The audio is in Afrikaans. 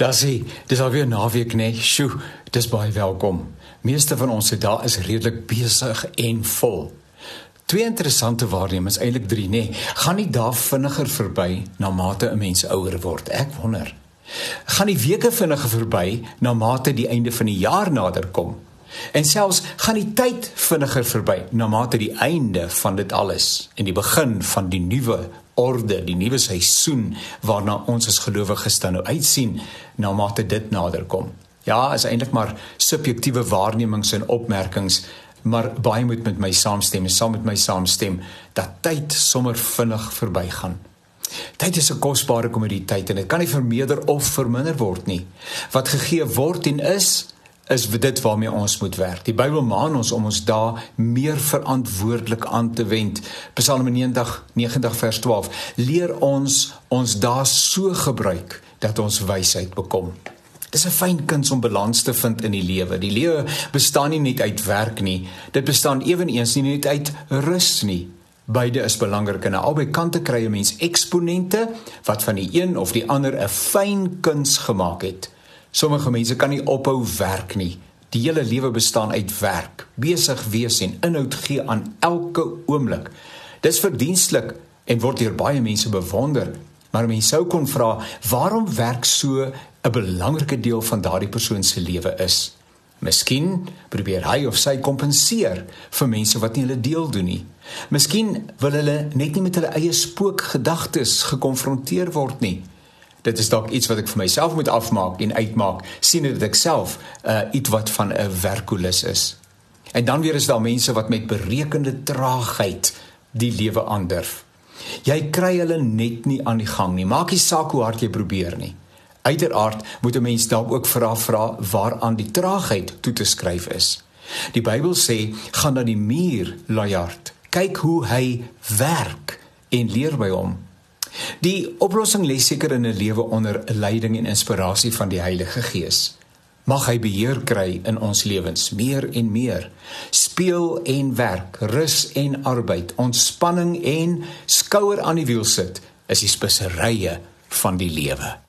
Dasie, dis alweer naweek nê. Nee. Sjoe, dis baie welkom. Meeste van ons se dae is redelik besig en vol. Twee interessante waarnemings, eintlik drie nê. Nee. Gaan die dae vinniger verby na mate 'n mens ouer word? Ek wonder. Gaan die weke vinniger verby na mate die einde van die jaar nader kom? En selfs gaan die tyd vinniger verby na mate die einde van dit alles en die begin van die nuwe orde, die nuwe seisoen waarna ons as gelowiges dan nou uitsien na mate dit nader kom. Ja, is eintlik maar subjektiewe waarnemings en opmerkings, maar baie moet met my saamstem en saam met my saamstem dat tyd sommer vinnig verbygaan. Tyd is 'n kosbare kommoditeit en dit kan nie vermeerder of verminder word nie. Wat gegee word en is, is dit waarmee ons moet werk. Die Bybel maan ons om ons dae meer verantwoordelik aan te wend. Psalm 90 90 vers 12 leer ons ons dae so gebruik dat ons wysheid bekom. Dis 'n fyn kuns om balans te vind in die lewe. Die lewe bestaan nie net uit werk nie. Dit bestaan ewenigs nie net uit rus nie. Beide is belangrik en aan albei kante kry 'n mens eksponente wat van die een of die ander 'n fyn kuns gemaak het. Sommige mense kan nie ophou werk nie. Die hele lewe bestaan uit werk, besig wees en inhoud gee aan elke oomblik. Dis verdienstelik en word deur baie mense bewonder. Maar mense sou kon vra, waarom werk so 'n belangrike deel van daardie persoon se lewe is? Miskien probeer hy of sy kompenseer vir mense wat nie hulle deel doen nie. Miskien wil hulle net nie met hulle eie spookgedagtes gekonfronteer word nie dit is dalk iets wat ek vir myself moet afmaak en uitmaak sien dat ek self uh, iets wat van 'n werkulus is. En dan weer is daar mense wat met berekende traagheid die lewe aandurf jy kry hulle net nie aan die gang nie. Maak nie saak hoe hard jy probeer nie. Uiteraard moet 'n mens dalk ook vra vra waaraan die traagheid toe te skryf is. Die bybel sê gaan na die muur laaiard kyk hoe hy werk en leer by hom Die oplossing lê seker in 'n lewe onder leiding en inspirasie van die Heilige Gees. Mag hy beheer kry in ons lewens meer en meer. Speel en werk, rus en arbeid, ontspanning en skouer aan die wiel sit is die speserye van die lewe.